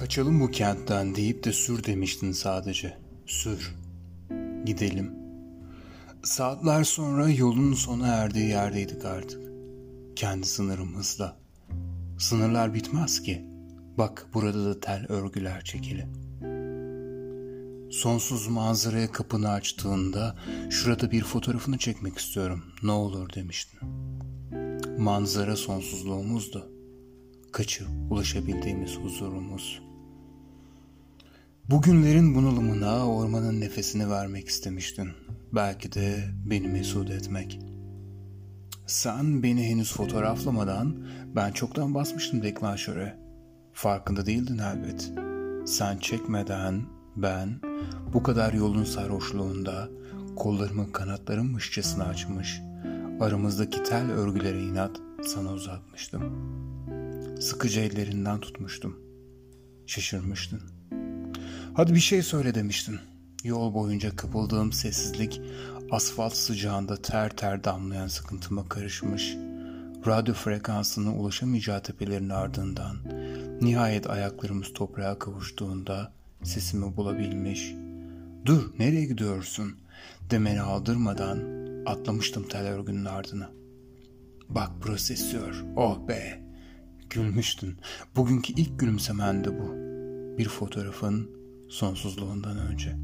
Kaçalım bu kentten deyip de sür demiştin sadece. Sür. Gidelim. Saatler sonra yolun sona erdiği yerdeydik artık. Kendi sınırımızda. Sınırlar bitmez ki. Bak burada da tel örgüler çekili. Sonsuz manzaraya kapını açtığında şurada bir fotoğrafını çekmek istiyorum. Ne olur demiştin. Manzara sonsuzluğumuzdu. Kaçı ulaşabildiğimiz huzurumuz. Bugünlerin bunalımına ormanın nefesini vermek istemiştin. Belki de beni mesut etmek. Sen beni henüz fotoğraflamadan ben çoktan basmıştım deklanşöre. Farkında değildin elbet. Sen çekmeden ben bu kadar yolun sarhoşluğunda kollarımın kanatlarımmışçasına açmış, aramızdaki tel örgülere inat sana uzatmıştım. Sıkıcı ellerinden tutmuştum. Şaşırmıştın. Hadi bir şey söyle demiştin. Yol boyunca kapıldığım sessizlik asfalt sıcağında ter ter damlayan sıkıntıma karışmış. Radyo frekansına ulaşamayacağı tepelerin ardından nihayet ayaklarımız toprağa kavuştuğunda sesimi bulabilmiş. Dur nereye gidiyorsun demeni aldırmadan atlamıştım tel örgünün ardına. Bak burası esiyor. Oh be. Gülmüştün. Bugünkü ilk gülümsemen de bu. Bir fotoğrafın sonsuzluğundan önce.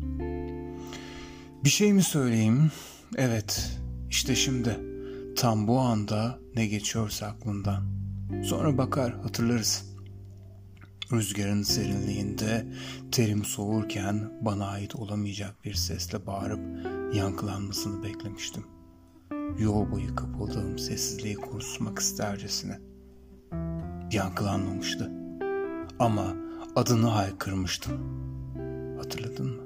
Bir şey mi söyleyeyim? Evet, işte şimdi. Tam bu anda ne geçiyorsa aklından. Sonra bakar, hatırlarız. Rüzgarın serinliğinde terim soğurken bana ait olamayacak bir sesle bağırıp yankılanmasını beklemiştim. Yol boyu kapıldığım sessizliği kusmak istercesine. Yankılanmamıştı. Ama adını haykırmıştım. Hatırladın mı?